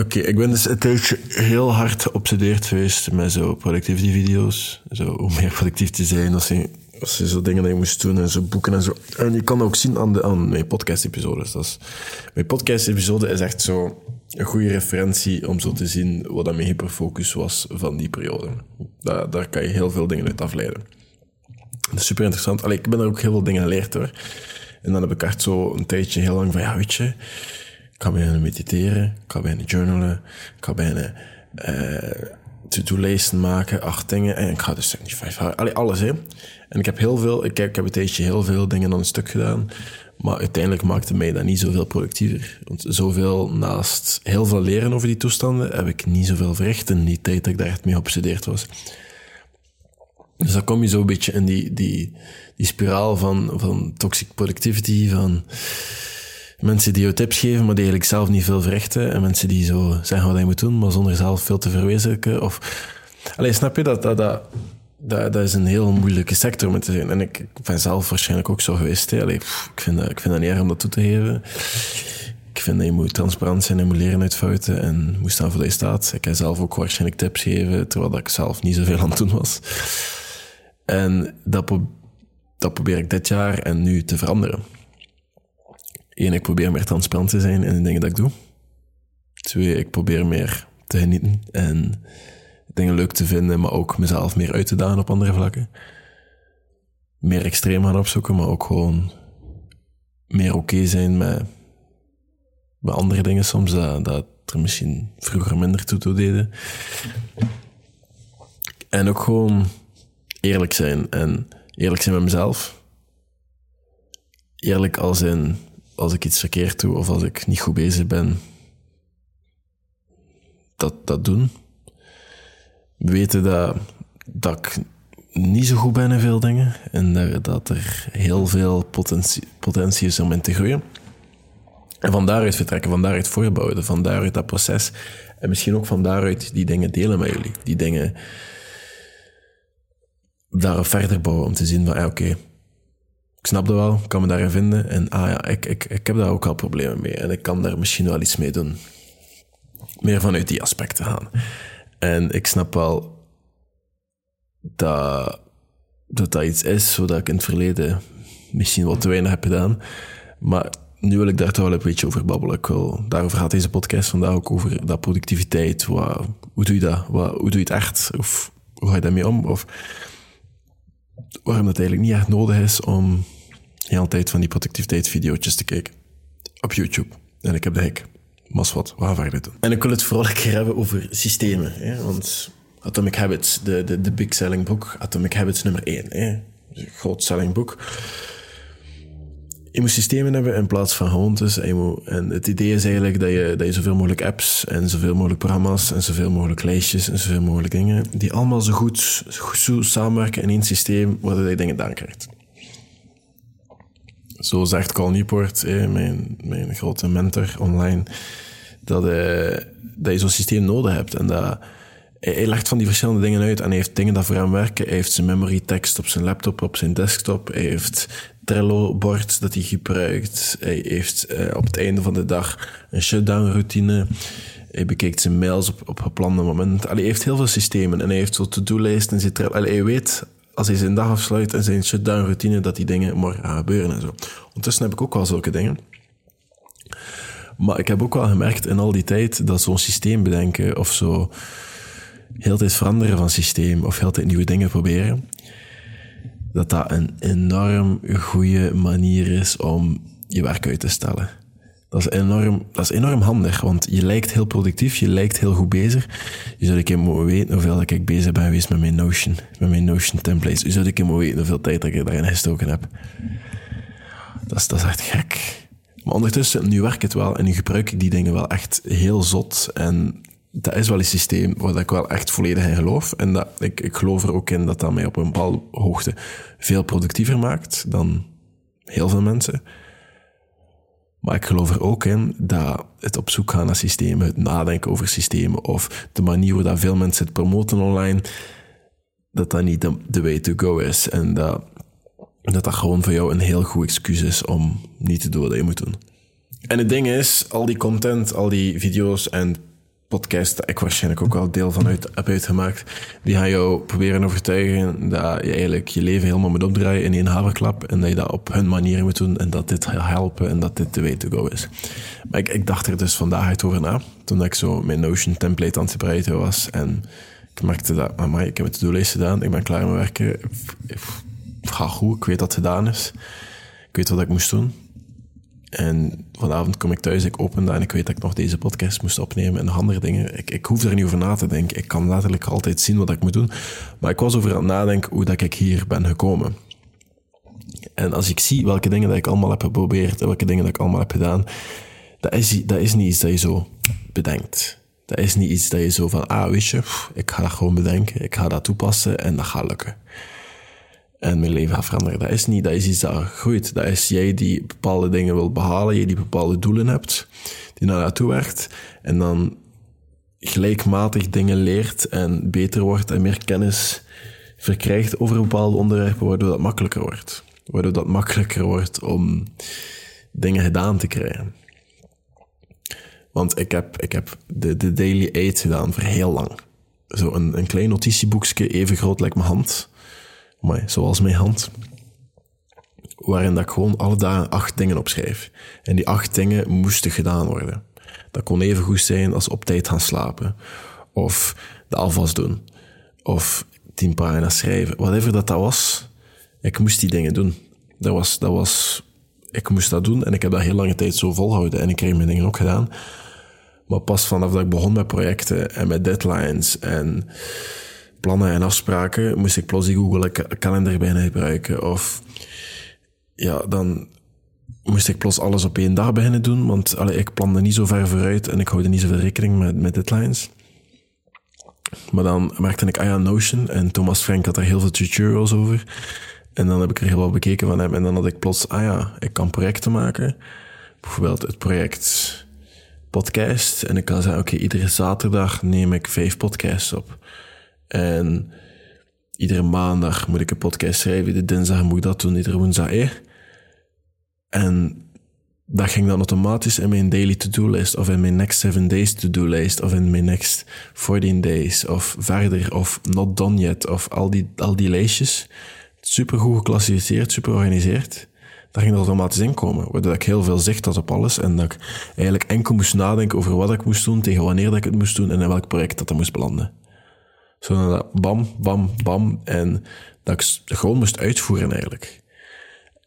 Oké, ik ben dus een tijdje heel hard geobsedeerd geweest met zo productivity video's. Zo, hoe meer productief te zijn als je, als je zo dingen dat je moest doen en zo boeken en zo. En je kan ook zien aan, de, aan mijn podcast-episodes. Dat is, mijn podcast-episode is echt zo een goede referentie om zo te zien wat mijn hyperfocus was van die periode. Daar, daar kan je heel veel dingen uit afleiden. Dat is super interessant. Allee, ik ben er ook heel veel dingen geleerd hoor. En dan heb ik echt zo een tijdje heel lang van, ja, weet je, ik ga bijna mediteren, ik ga bijna journalen, ik ga bijna uh, to-do-lijsten maken, acht dingen, en ik ga dus 75 hours, allee, alles hè. En ik heb heel veel, ik, ik heb een heel veel dingen aan een stuk gedaan, maar uiteindelijk maakte mij dat niet zoveel productiever. Want zoveel, naast heel veel leren over die toestanden, heb ik niet zoveel verricht in die tijd dat ik daar echt mee geobsedeerd was. Dus dan kom je zo een beetje in die, die, die spiraal van, van toxic productivity, van mensen die jou tips geven, maar die eigenlijk zelf niet veel verrichten. En mensen die zo zeggen wat je moet doen, maar zonder zelf veel te verwezenlijken. Of, alleen snap je dat, dat, dat, dat, dat is een heel moeilijke sector om te zijn. En ik, ben zelf waarschijnlijk ook zo geweest. Ik, vind dat, ik vind dat niet erg om dat toe te geven. Ik vind dat je moet transparant zijn en moet leren uit fouten en moet staan voor dat je staat. Ik kan zelf ook waarschijnlijk tips geven, terwijl ik zelf niet zoveel aan het doen was. En dat, dat probeer ik dit jaar en nu te veranderen. Eén, ik probeer meer transparant te zijn in de dingen dat ik doe. Twee, ik probeer meer te genieten en dingen leuk te vinden, maar ook mezelf meer uit te dagen op andere vlakken. Meer extreem gaan opzoeken, maar ook gewoon meer oké zijn met, met andere dingen soms, dat, dat er misschien vroeger minder toe deden. En ook gewoon eerlijk zijn en eerlijk zijn met mezelf. Eerlijk als in, als ik iets verkeerd doe of als ik niet goed bezig ben, dat, dat doen. Weten dat, dat ik niet zo goed ben in veel dingen en dat, er heel veel potentie, potentie is om in te groeien. En van daaruit vertrekken, van daaruit voorbouwen, van daaruit dat proces. En misschien ook van daaruit die dingen delen met jullie. Die dingen daarop verder bouwen om te zien van, ja, oké, ik snap dat wel, ik kan me daarin vinden. En ah ja, ik, ik, ik heb daar ook al problemen mee en ik kan daar misschien wel iets mee doen. Meer vanuit die aspecten gaan. En ik snap wel dat dat, dat iets is, zodat ik in het verleden misschien wat te weinig heb gedaan. Maar nu wil ik daar toch wel een beetje over babbelen. Ik wil, daarover gaat deze podcast vandaag ook over dat productiviteit. Wat, hoe doe je dat? Wat, hoe doe je het echt? Of hoe ga je daarmee om? Of waarom het eigenlijk niet echt nodig is om de hele tijd van die productiviteitsvideo's te kijken. Op YouTube. En ik heb de hek. Mas wat, waar verder doen. En ik wil het vooral een keer hebben over systemen. Hè? Want Atomic Habits, de, de, de big selling book. Atomic Habits nummer 1. Hè? Groot selling boek je moet systemen hebben in plaats van gewoontes. En, het idee is eigenlijk dat je, dat je zoveel mogelijk apps en zoveel mogelijk programma's en zoveel mogelijk lijstjes en zoveel mogelijk dingen, die allemaal zo goed, zo samenwerken in één systeem, waardoor je dingen dan krijgt. Zo zegt Cal Newport, mijn, mijn grote mentor online, dat, eh, dat je zo'n systeem nodig hebt en dat hij, legt van die verschillende dingen uit en hij heeft dingen dat voor hem werken. Hij heeft zijn memory tekst op zijn laptop, op zijn desktop. Hij heeft Trello-bord dat hij gebruikt. Hij heeft uh, op het einde van de dag een shutdown-routine. Hij bekijkt zijn mails op, op geplande momenten. Allee, hij heeft heel veel systemen en hij heeft zo to-do-lijsten en zijn Trello. hij weet als hij zijn dag afsluit en zijn shutdown-routine dat die dingen morgen gaan gebeuren en zo. Ondertussen heb ik ook wel zulke dingen. Maar ik heb ook wel gemerkt in al die tijd dat zo'n systeem bedenken of zo heel tijd veranderen van systeem of heel tijd nieuwe dingen proberen, dat dat een enorm goede manier is om je werk uit te stellen. Dat is, enorm, dat is enorm handig, want je lijkt heel productief, je lijkt heel goed bezig. Je zou een keer moeten weten hoeveel ik bezig ben geweest met mijn Notion, met mijn Notion templates. Je zou een keer moeten weten hoeveel tijd ik daarin gestoken heb. Dat is, dat echt gek. Maar ondertussen, nu werkt het wel en nu gebruik ik die dingen wel echt heel zot. En dat is wel een systeem waar ik wel echt volledig in geloof. En dat, ik, ik geloof er ook in dat dat mij op een bepaalde hoogte veel productiever maakt dan heel veel mensen. Maar ik geloof er ook in dat het op zoek gaan naar systemen, het nadenken over systemen of de manier waarop veel mensen het promoten online, dat dat niet de, way to go is. En dat, dat dat gewoon voor jou een heel goed excuus is om niet te doen wat je moet doen. En het ding is, al die content, al die video's en podcast, dat ik waarschijnlijk ook wel deel van uit, heb uitgemaakt, die gaan jou proberen overtuigen dat je eigenlijk je leven helemaal moet opdraaien in één haverklap en dat je dat op hun manier moet doen en dat dit gaat helpen en dat dit de way to go is. Maar ik, ik dacht er dus vandaag uit over na, toen ik zo mijn Notion template aan het gebruiken was en ik merkte dat, amai, ik heb het to-do-lijst gedaan, ik ben klaar met werken, het goed, ik weet dat het gedaan is, ik weet wat ik moest doen. En vanavond kom ik thuis, ik open dat en ik weet dat ik nog deze podcast moest opnemen en andere dingen. Ik, ik hoef er niet over na te denken. Ik kan letterlijk altijd zien wat ik moet doen. Maar ik was over aan het nadenken hoe dat ik hier ben gekomen. En als ik zie welke dingen dat ik allemaal heb geprobeerd en welke dingen dat ik allemaal heb gedaan, dat is, dat is niet iets dat je zo bedenkt. Dat is niet iets dat je zo van, ah, weet je, ik ga dat gewoon bedenken, ik ga dat toepassen en dat gaat lukken en mijn leven gaat veranderen. Dat is niet, dat is iets dat groeit. Dat is jij die bepaalde dingen wil behalen, jij die bepaalde doelen hebt, die naar naartoe werkt, en dan gelijkmatig dingen leert en beter wordt en meer kennis verkrijgt over bepaalde onderwerpen, waardoor dat makkelijker wordt. Waardoor dat makkelijker wordt om dingen gedaan te krijgen. Want ik heb, ik heb de, de Daily Eight gedaan voor heel lang. Zo een, een klein notitieboekje, even groot lijkt mijn hand maar zoals mijn hand, waarin dat ik gewoon alle dagen acht dingen opschrijf. En die acht dingen moesten gedaan worden. Dat kon even goed zijn als op tijd gaan slapen, of de afwas doen, of tien pagina's schrijven, whatever dat dat was. Ik moest die dingen doen. Dat was, dat was, ik moest dat doen en ik heb dat heel lange tijd zo volhouden en ik kreeg mijn dingen ook gedaan. Maar pas vanaf dat ik begon met projecten en met deadlines en plannen en afspraken moest ik plots die Google Calendar bijna gebruiken. Of ja, dan moest ik plots alles op één dag beginnen doen, want allee, ik plande niet zo ver vooruit en ik houde niet zoveel rekening met, met deadlines. Maar dan merkte ik, ah Notion, en Thomas Frank had er heel veel tutorials over. En dan heb ik er heel wat bekeken van hem. En dan had ik plots, ah ja, ik kan projecten maken. Bijvoorbeeld het project podcast. En ik kan zeggen, oké, iedere zaterdag neem ik vijf podcasts op. En iedere maandag moet ik een podcast schrijven. De dinsdag moet ik dat doen, iedere woensdag eh. En dat ging dan automatisch in mijn daily to-do list, of in mijn next seven days to-do list, of in mijn next 14 days, of verder, of not done yet, of al die, al die lijstjes. Super goed geclassificeerd, super georganiseerd. Daar ging er automatisch in komen, waardoor ik heel veel zicht had op alles en dat ik eigenlijk enkel moest nadenken over wat ik moest doen, tegen wanneer dat ik het moest doen en in welk project dat er moest belanden. Zo bam, bam, bam. En dat ik gewoon moest uitvoeren eigenlijk.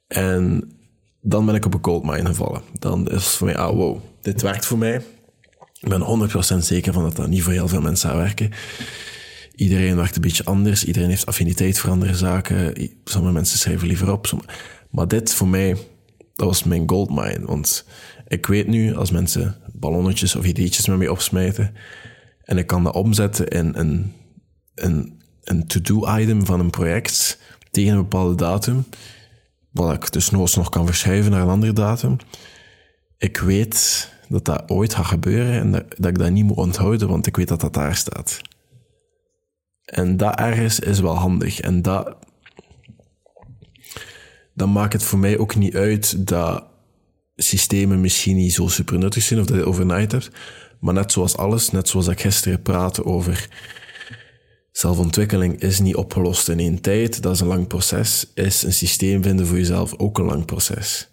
En dan ben ik op een goldmine gevallen. Dan is het voor mij, ah wow, dit werkt voor mij. Ik ben 100% zeker van dat dat niet voor heel veel mensen gaat werken. Iedereen werkt een beetje anders. Iedereen heeft affiniteit voor andere zaken. Sommige mensen schrijven liever op. Maar dit voor mij, dat was mijn goldmine. Want ik weet nu, als mensen ballonnetjes of ideetjes met mij opsmijten, en ik kan dat omzetten in een een, een to-do-item van een project tegen een bepaalde datum, wat ik dus nog kan verschuiven naar een andere datum. Ik weet dat dat ooit gaat gebeuren en dat, dat ik dat niet moet onthouden, want ik weet dat dat daar staat. En dat ergens is wel handig. En dat, dan maakt het voor mij ook niet uit dat systemen misschien niet zo super nuttig zijn of dat je overnight hebt. Maar net zoals alles, net zoals ik gisteren praatte over Zelfontwikkeling is niet opgelost in één tijd, dat is een lang proces. Is een systeem vinden voor jezelf ook een lang proces.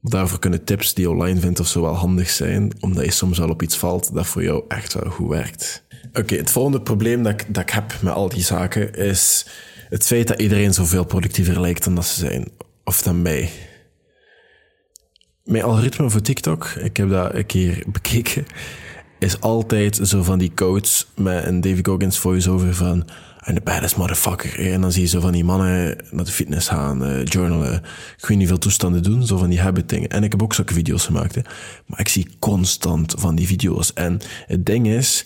Daarvoor kunnen tips die je online vindt of zo wel handig zijn, omdat je soms wel op iets valt dat voor jou echt wel goed werkt. Oké, het volgende probleem dat ik, dat ik heb met al die zaken is het feit dat iedereen zoveel productiever lijkt dan dat ze zijn. Of dan mij. Mijn algoritme voor TikTok, ik heb dat een keer bekeken is altijd zo van die quotes met een David Goggins voice-over van I'm the baddest motherfucker. En dan zie je zo van die mannen naar de fitness gaan, uh, journalen, ik weet niet veel toestanden doen, zo van die habit dingen. En ik heb ook zulke video's gemaakt, hè. maar ik zie constant van die video's. En het ding is,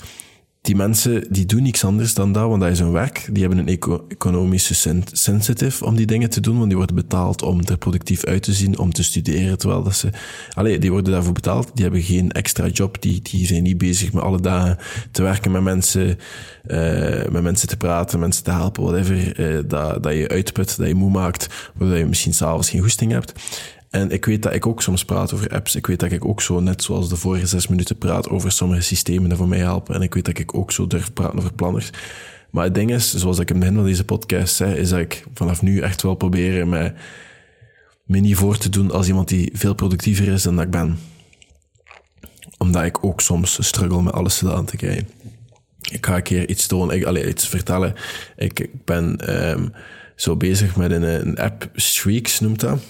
die mensen die doen niks anders dan dat, want dat is hun werk. Die hebben een eco economische sensitive om die dingen te doen, want die worden betaald om er productief uit te zien, om te studeren, terwijl dat ze... Allee, die worden daarvoor betaald, die hebben geen extra job, die, die zijn niet bezig met alle dagen te werken met mensen, uh, met mensen te praten, mensen te helpen, whatever, uh, dat, dat je uitput, dat je moe maakt, waardoor je misschien s'avonds geen goesting hebt. En ik weet dat ik ook soms praat over apps. Ik weet dat ik ook zo, net zoals de vorige zes minuten, praat over sommige systemen die voor mij helpen. En ik weet dat ik ook zo durf praten over planners. Maar het ding is, zoals ik in het begin van deze podcast zei, is dat ik vanaf nu echt wel proberen mij, me niet voor te doen als iemand die veel productiever is dan dat ik ben. Omdat ik ook soms struggle met alles gedaan te krijgen. Ik ga een keer iets tonen, ik, allez, iets vertellen. Ik, ik ben um, zo bezig met een app, Streaks noemt dat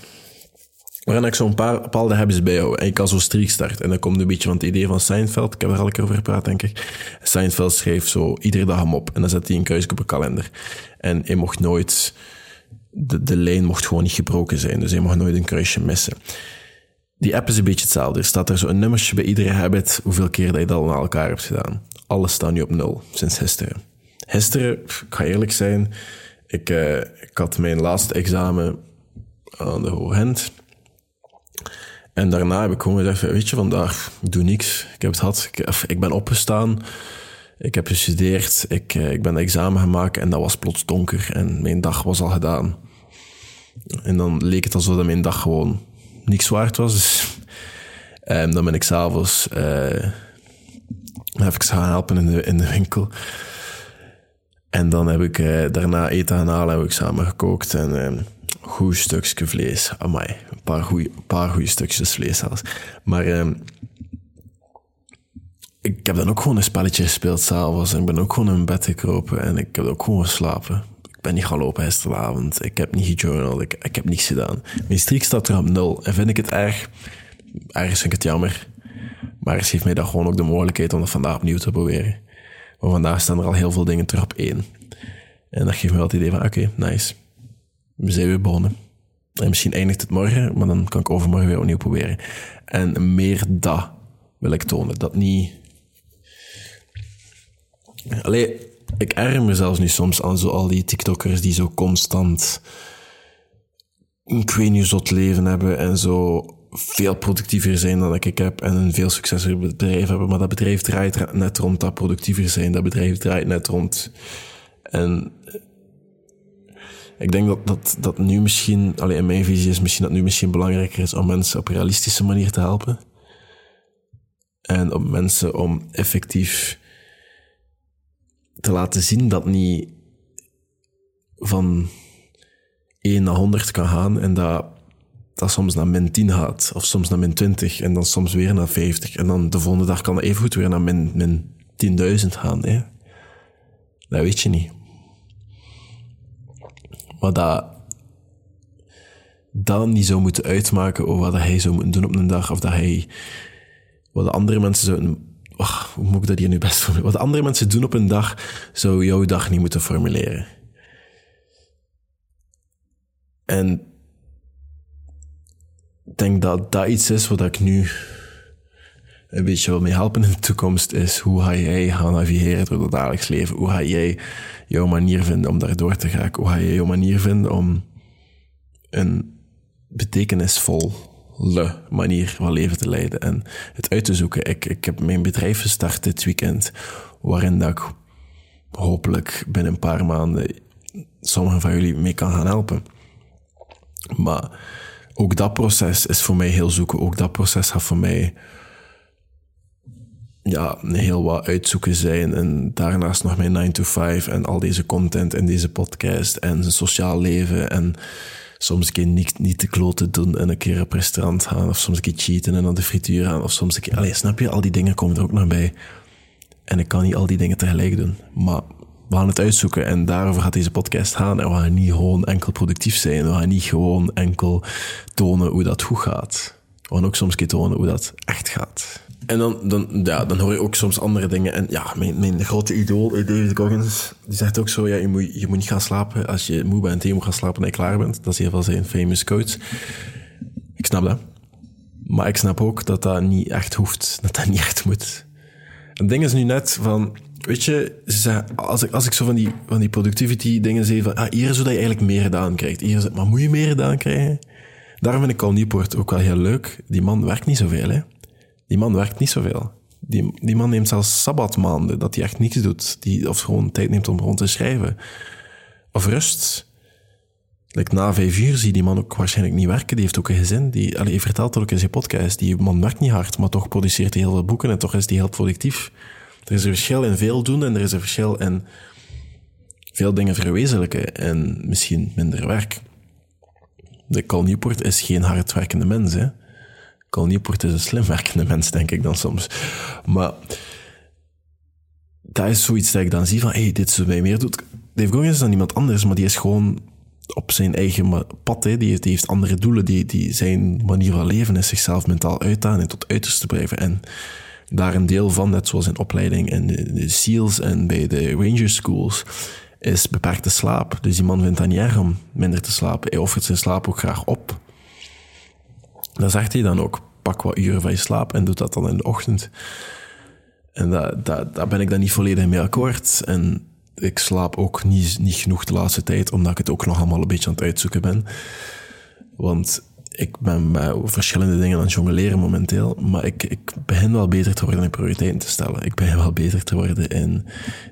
waarin ik zo'n paar bepaalde habits bijhoud. En ik kan zo streak starten. En dan komt een beetje van het idee van Seinfeld. Ik heb er al keer over gepraat, denk ik. Seinfeld schreef zo iedere dag hem op. En dan zet hij een kruisje op een kalender. En hij mocht nooit... De, de lijn mocht gewoon niet gebroken zijn. Dus hij mocht nooit een kruisje missen. Die app is een beetje hetzelfde. Er staat er zo een nummertje bij iedere habit, hoeveel keer dat je dat naar elkaar hebt gedaan. Alles staat nu op nul, sinds gisteren. Gisteren, ik ga eerlijk zijn, ik, uh, ik had mijn laatste examen aan de Hoogend. En daarna heb ik gewoon gezegd, weet je, vandaag doe niks. Ik heb het gehad. Ik, ben opgestaan. Ik heb gestudeerd. Ik, eh, ik ben examen gemaakt en dat was plots donker. En mijn dag was al gedaan. En dan leek het alsof mijn dag gewoon niks waard was. Dus, en dan ben ik s'avonds uh, even gaan helpen in de, in de winkel. En dan heb ik uh, daarna eten gaan halen, heb ik samen gekookt. En uh, goed stukje vlees. Amai, een paar goede paar stukjes vlees zelfs. Maar uh, ik heb dan ook gewoon een spelletje gespeeld s'avonds. En ik ben ook gewoon in bed gekropen. En ik heb ook gewoon geslapen. Ik ben niet gaan lopen gisteravond. Ik heb niet gejournald. Ik, ik heb niets gedaan. Mijn streak staat er op nul. En vind ik het erg... Ergens vind ik het jammer. Maar het geeft mij dan gewoon ook de mogelijkheid om het vandaag opnieuw te proberen. Maar vandaag staan er al heel veel dingen terug op één. En dat geeft me wel het idee van, oké, nice we zijn weer begonnen. En misschien eindigt het morgen, maar dan kan ik overmorgen weer opnieuw proberen. En meer dat wil ik tonen. Dat niet... Allee, ik erger me zelfs nu soms aan zo al die TikTokkers die zo constant ik weet zot leven hebben en zo veel productiever zijn dan ik heb en een veel succesvoller bedrijf hebben. Maar dat bedrijf draait net rond dat productiever zijn. Dat bedrijf draait net rond. En ik denk dat, dat, dat nu misschien, alleen in mijn visie is misschien dat nu misschien belangrijker is om mensen op realistische manier te helpen. En om mensen om effectief te laten zien dat niet van 1 naar 100 kan gaan en dat dat soms naar min 10 gaat, of soms naar min 20 en dan soms weer naar 50. En dan de volgende dag kan dat even goed weer naar min, min 10.000 gaan. Hè? Dat weet je niet. Maar dat dat niet zou moeten uitmaken over wat hij zou moeten doen op een dag, of dat hij, wat de andere mensen zouden, hoe moet ik dat hier nu best voor Wat de andere mensen doen op een dag, zou jouw dag niet moeten formuleren. En denk dat dat iets is wat ik nu een beetje wil mee helpen in de toekomst, is hoe ga jij gaan navigeren door het dagelijks leven? Hoe ga jij jouw manier vinden om daardoor te gaan? Hoe ga jij jouw manier vinden om een betekenisvolle manier van leven te leiden en het uit te zoeken? Ik, ik heb mijn bedrijf gestart dit weekend, waarin dat ik hopelijk binnen een paar maanden sommigen van jullie mee kan gaan helpen. Maar ook dat proces is voor mij heel zoeken. Ook dat proces gaat voor mij ja, heel wat uitzoeken zijn. En daarnaast nog mijn 9 to 5 en al deze content en deze podcast en zijn sociaal leven. En soms een keer niet, niet te kloten doen en een keer op restaurant gaan. Of soms een keer cheaten en naar de frituur gaan. Of soms een keer... Allee, snap je? Al die dingen komen er ook nog bij. En ik kan niet al die dingen tegelijk doen. Maar we gaan het uitzoeken en daarover gaat deze podcast gaan. En we gaan niet gewoon enkel productief zijn. We gaan niet gewoon enkel tonen hoe dat goed gaat. We gaan ook soms keer tonen hoe dat echt gaat. En dan, dan, ja, dan hoor je ook soms andere dingen. En ja, mijn, mijn grote idool, eh, David Goggins, die zegt ook zo, ja, je moet, je moet niet gaan slapen als je moe bent en je moet gaan slapen en je klaar bent. Dat is heel veel zijn famous quotes. Ik snap dat. Maar ik snap ook dat dat niet echt hoeft. Dat dat niet echt moet. Het ding is nu net van, weet je, als ik, als ik zo van die, van die productivity dingen zie van, ah, hier is dat je eigenlijk meer gedaan krijgt. Hier is maar moet je meer gedaan krijgen? Daarom vind ik Cal Newport ook wel heel leuk. Die man werkt niet zoveel, hè. Die man werkt niet zoveel. Die, die man neemt zelfs sabbatmaanden, dat hij echt niks doet. Die, of gewoon tijd neemt om rond te schrijven. Of rust. like, na vijf uur zie die man ook waarschijnlijk niet werken. Die heeft ook een gezin. Die, allee, hij vertelt het ook in zijn podcast. Die man werkt niet hard, maar toch produceert hij heel veel boeken en toch is hij heel productief. Er is een verschil in veel doen en er is een verschil in veel dingen verwezenlijken en misschien minder werk. De Cal Newport is geen hardwerkende mens, hè. Cal Newport is een slim werkende mens, denk ik dan soms. Maar dat is zoiets dat ik dan zie van, hey, dit is bij meer doet. Dave Goggins is dan iemand anders, maar die is gewoon op zijn eigen pad. Hè. Die, heeft, die heeft andere doelen. Die, die zijn manier van leven is zichzelf mentaal uitdagen en tot uiterste blijven. En daar een deel van, net zoals in opleiding in de, SEALs en bij de Ranger Schools, is beperkte slaap. Dus die man vindt dat niet erg om minder te slapen. Hij offert zijn slaap ook graag op. Dan zegt hij dan ook, pak wat uren van je slaap en doet dat dan in de ochtend. En dat, dat, daar ben ik dan niet volledig mee akkoord. En ik slaap ook niet, niet genoeg de laatste tijd, omdat ik het ook nog allemaal een beetje aan het uitzoeken ben. Want ik ben met verschillende dingen aan het jongleren momenteel, maar ik, ik begin wel beter te worden in prioriteiten te stellen. Ik begin wel beter te worden in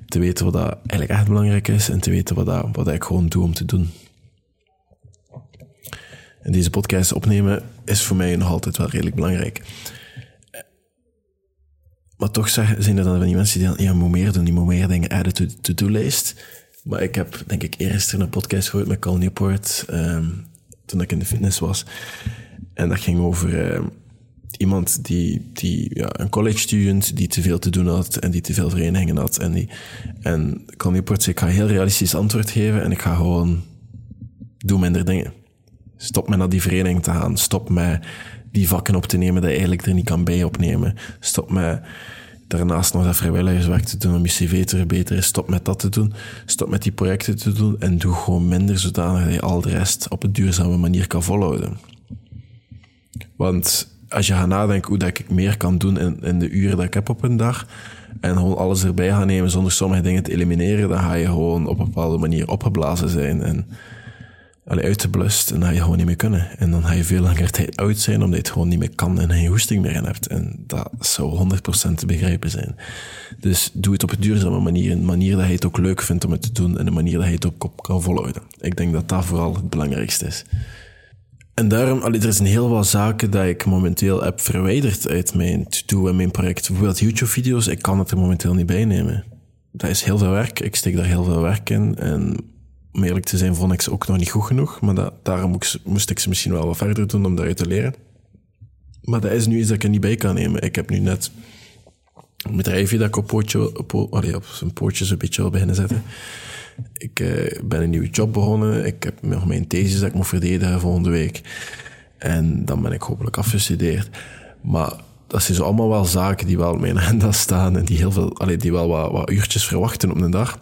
te weten wat dat eigenlijk echt belangrijk is en te weten wat, dat, wat ik gewoon doe om te doen. En deze podcast opnemen is voor mij nog altijd wel redelijk belangrijk. Maar toch zijn er dan van die mensen die dan, ja, moet meer doen, die moet meer dingen adden to to-do-lijst. Maar ik heb, denk ik, eerst een podcast gehoord met Cal Newport, um, toen ik in de fitness was. En dat ging over uh, iemand die, die ja, een college student die te veel te doen had en die te veel verenigingen had. En, die, en Cal Newport zei, ik ga heel realistisch antwoord geven en ik ga gewoon, doe minder dingen. Stop met naar die vereniging te gaan. Stop met die vakken op te nemen dat je eigenlijk er niet kan bij opnemen. Stop met daarnaast nog dat vrijwilligerswerk te doen om je cv te verbeteren. Stop met dat te doen. Stop met die projecten te doen en doe gewoon minder zodanig dat je al de rest op een duurzame manier kan volhouden. Want als je gaat nadenken hoe dat ik meer kan doen in, in de uren dat ik heb op een dag en gewoon alles erbij gaan nemen zonder sommige dingen te elimineren, dan ga je gewoon op een bepaalde manier opgeblazen zijn en allee, uitgeblust en ga je gewoon niet meer kunnen. En dan ga je veel langer tijd oud zijn omdat je het gewoon niet meer kan en geen hoesting meer in hebt. En dat zou 100% te begrijpen zijn. Dus doe het op een duurzame manier, een manier dat je het ook leuk vindt om het te doen en een manier dat je het ook op kan volhouden. Ik denk dat dat vooral het belangrijkste is. En daarom, allee, er zijn heel wat zaken dat ik momenteel heb verwijderd uit mijn to-do en mijn project. Bijvoorbeeld YouTube-video's, ik kan het er momenteel niet bij nemen. Dat is heel veel werk, ik steek daar heel veel werk in en om eerlijk te zijn, vond ik ze ook nog niet goed genoeg. Maar dat, daarom moest, ik ze misschien wel wat verder doen om daaruit te leren. Maar dat is nu iets dat ik er niet bij kan nemen. Ik heb nu net een bedrijfje dat ik op, op, op zijn pootjes een beetje wil beginnen zetten. Ik uh, ben een nieuwe job begonnen. Ik heb nog mijn thesis dat ik moet verdedigen volgende week. En dan ben ik hopelijk afgestudeerd. Maar dat zijn allemaal wel zaken die wel op mijn agenda staan en die heel veel, allee, die wel wat, wat uurtjes verwachten op een dag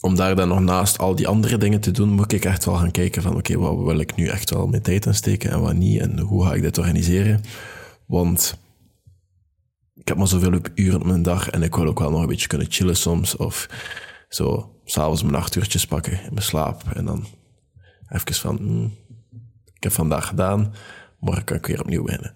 om daar dan nog naast al die andere dingen te doen, moet ik echt wel gaan kijken van oké, wat wil ik nu echt wel mijn tijd aansteken en wat niet en hoe ga ik dit organiseren. Want ik heb maar zoveel uren op mijn dag en ik wil ook wel nog een beetje kunnen chillen soms of zo s'avonds mijn acht uurtjes pakken in mijn slaap en dan even van, hmm, ik heb vandaag gedaan, morgen kan ik weer opnieuw beginnen.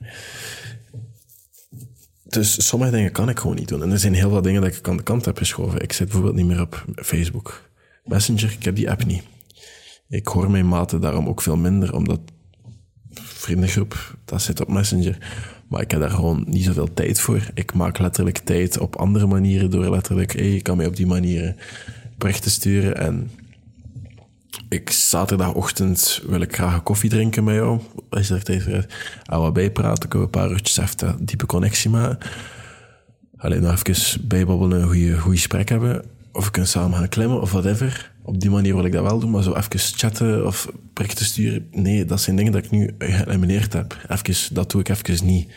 Dus sommige dingen kan ik gewoon niet doen. En er zijn heel veel dingen dat ik aan de kant heb geschoven. Ik zit bijvoorbeeld niet meer op Facebook. Messenger, ik heb die app niet. Ik hoor mijn maten daarom ook veel minder, omdat vriendengroep, dat zit op Messenger. Maar ik heb daar gewoon niet zoveel tijd voor. Ik maak letterlijk tijd op andere manieren door letterlijk, hey, ik kan mij op die manieren berichten sturen en ik zaterdagochtend wil ik graag een koffie drinken met jou. Als je er tijd voor hebt. En wat bijpraten, kunnen we een paar uurtjes even diepe connectie maken. Alleen nog even bijbabbelen, een goede, gesprek hebben. Of we kunnen samen gaan klimmen of whatever. Op die manier wil ik dat wel doen, maar zo even chatten of berichten sturen. Nee, dat zijn dingen dat ik nu geëlimineerd heb. Even, dat doe ik even niet.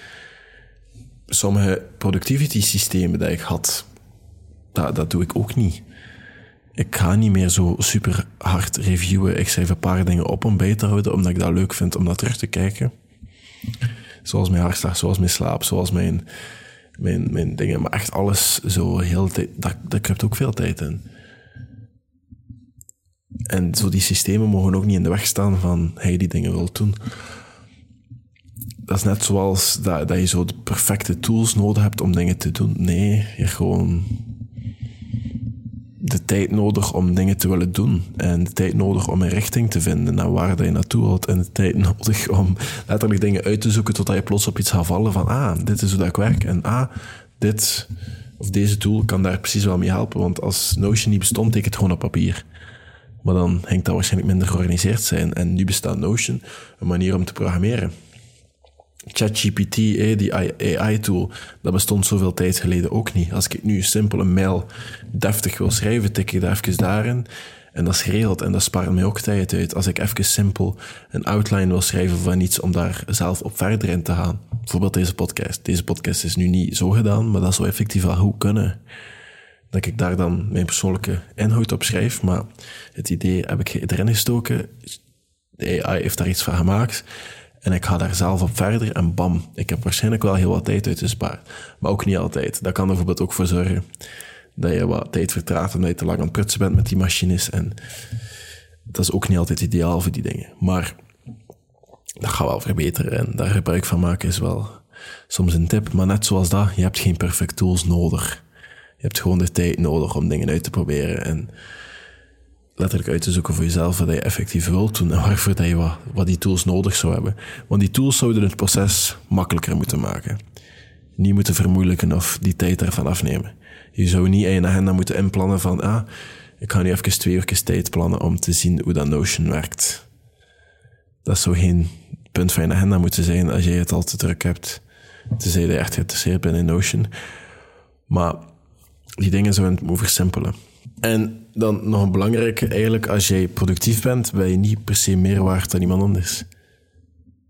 Sommige productivity systemen die ik had, dat, dat doe ik ook niet ik ga niet meer zo super hard reviewen. Ik schrijf een paar dingen op om bij te houden, omdat ik dat leuk vind om dat terug te kijken. Zoals mijn hartslag, zoals mijn slaap, zoals mijn, mijn, mijn dingen. Maar echt alles zo heel tijd, dat, dat heb ook veel tijd in. En zo die systemen mogen ook niet in de weg staan van hij die dingen wil doen. Dat is net zoals dat, dat je zo de perfecte tools nodig hebt om dingen te doen. Nee, je gewoon de tijd nodig om dingen te willen doen. En de tijd nodig om een richting te vinden naar waar je naartoe wilt. En de tijd nodig om letterlijk dingen uit te zoeken totdat je plots op iets gaat vallen van ah, dit is hoe dat ik werk. En ah, dit of deze tool kan daar precies wel mee helpen. Want als Notion niet bestond, ik het gewoon op papier. Maar dan hangt dat waarschijnlijk minder georganiseerd zijn. En nu bestaat Notion een manier om te programmeren. ChatGPT, die AI-tool, dat bestond zoveel tijd geleden ook niet. Als ik nu simpel een mail deftig wil schrijven, tik ik daar even daarin. En dat is geregeld en dat spaart mij ook tijd uit. Als ik even simpel een outline wil schrijven van iets om daar zelf op verder in te gaan. Bijvoorbeeld deze podcast. Deze podcast is nu niet zo gedaan, maar dat zou effectief wel goed kunnen. Dat ik daar dan mijn persoonlijke inhoud op schrijf, maar het idee heb ik erin gestoken. De AI heeft daar iets van gemaakt. En ik ga daar zelf op verder en bam, ik heb waarschijnlijk wel heel wat tijd uit gespaard. Maar ook niet altijd. Dat kan er bijvoorbeeld ook voor zorgen dat je wat tijd vertraagt omdat je te lang aan het prutsen bent met die machines. En dat is ook niet altijd ideaal voor die dingen. Maar dat gaat wel verbeteren en daar gebruik van maken is wel soms een tip. Maar net zoals dat, je hebt geen perfect tools nodig. Je hebt gewoon de tijd nodig om dingen uit te proberen en letterlijk uit te zoeken voor jezelf wat je effectief wilt doen en waarvoor dat je wat, die tools nodig zou hebben. Want die tools zouden het proces makkelijker moeten maken. Niet moeten vermoeilijken of die tijd ervan afnemen. Je zou niet in je agenda moeten inplannen van, ah, ik ga nu even twee uur tijd plannen om te zien hoe dat Notion werkt. Dat zou geen punt van je agenda moeten zijn als je het al te druk hebt. Tenzij je echt geïnteresseerd bent in Notion. Maar die dingen zouden het versimpelen. En dan nog een belangrijke, eigenlijk, als jij productief bent, ben je niet per se meer waard dan iemand anders.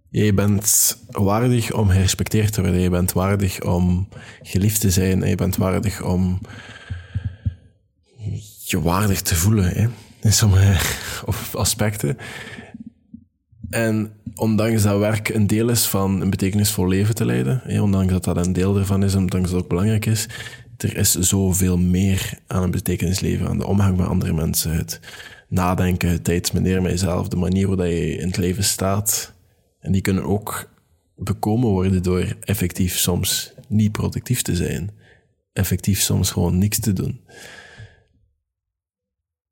Je bent waardig om gerespecteerd te worden. Je bent waardig om geliefd te zijn. Je bent waardig om je waardig te voelen hè, in sommige aspecten. En ondanks dat werk een deel is van een betekenisvol leven te leiden, hè, ondanks dat dat een deel ervan is, ondanks dat het ook belangrijk is, er is zoveel meer aan een betekenisleven, aan de omgang met andere mensen, het nadenken, het spenderen met jezelf, de manier waarop je in het leven staat. En die kunnen ook bekomen worden door effectief soms niet productief te zijn. Effectief soms gewoon niks te doen.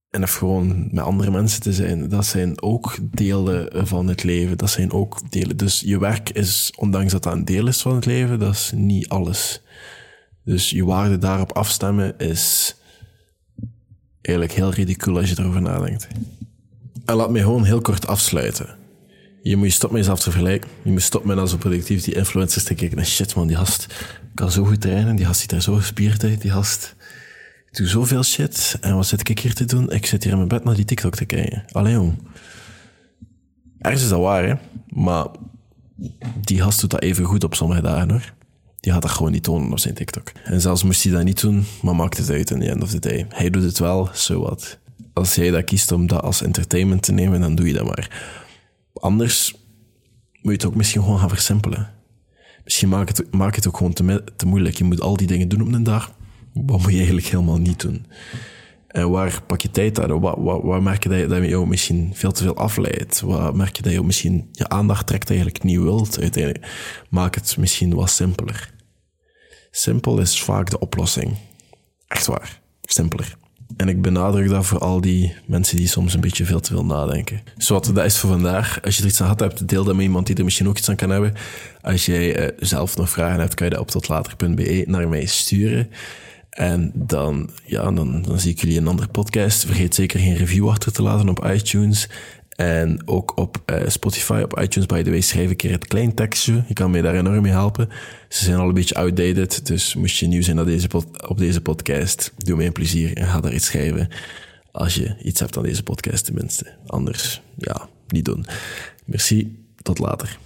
En of gewoon met andere mensen te zijn, dat zijn ook delen van het leven. Dat zijn ook delen. Dus je werk is, ondanks dat dat een deel is van het leven, dat is niet alles. Dus je waarde daarop afstemmen is eigenlijk heel ridicuul als je erover nadenkt. En laat me gewoon heel kort afsluiten. Je moet je stoppen met jezelf te vergelijken. Je moet stoppen met als een productief die influencers te kijken. En shit man, die gast kan zo goed trainen. Die gast ziet er zo gespierd uit. Die gast doet zoveel shit. En wat zit ik hier te doen? Ik zit hier in mijn bed naar die TikTok te kijken. Allee jong. Ergens is dat waar, hè. Maar die gast doet dat even goed op sommige dagen, hoor die gaat dat gewoon niet tonen op zijn TikTok. En zelfs moest hij dat niet doen, maar maakt het uit in the end of the day. Hij doet het wel, so what. Als jij dat kiest om dat als entertainment te nemen, dan doe je dat maar. Anders moet je het ook misschien gewoon gaan versimpelen. Misschien maak het, maak het ook gewoon te, te moeilijk. Je moet al die dingen doen op een dag. Wat moet je eigenlijk helemaal niet doen? En waar pak je tijd aan? Waar, waar, waar merk je dat je, dat je misschien veel te veel afleidt? Waar merk je dat je misschien je aandacht trekt eigenlijk niet wilt? Uiteindelijk maak het misschien wat simpeler. Simpel is vaak de oplossing. Echt waar. Simpeler. En ik benadruk dat voor al die mensen die soms een beetje veel te veel nadenken. Zowat, dat is voor vandaag. Als je er iets aan had hebt, deel dat met iemand die er misschien ook iets aan kan hebben. Als jij uh, zelf nog vragen hebt, kan je dat op totlater.be naar mij sturen. En dan, ja, dan, dan zie ik jullie in een andere podcast. Vergeet zeker geen review achter te laten op iTunes. En ook op uh, Spotify, op iTunes, by the way, schrijf ik keer het klein tekstje. Je kan mij daar enorm mee helpen. Ze zijn al een beetje outdated, dus moest je nieuw zijn op deze, op deze podcast, doe mij een plezier en ga daar iets schrijven. Als je iets hebt aan deze podcast tenminste. Anders, ja, niet doen. Merci, tot later.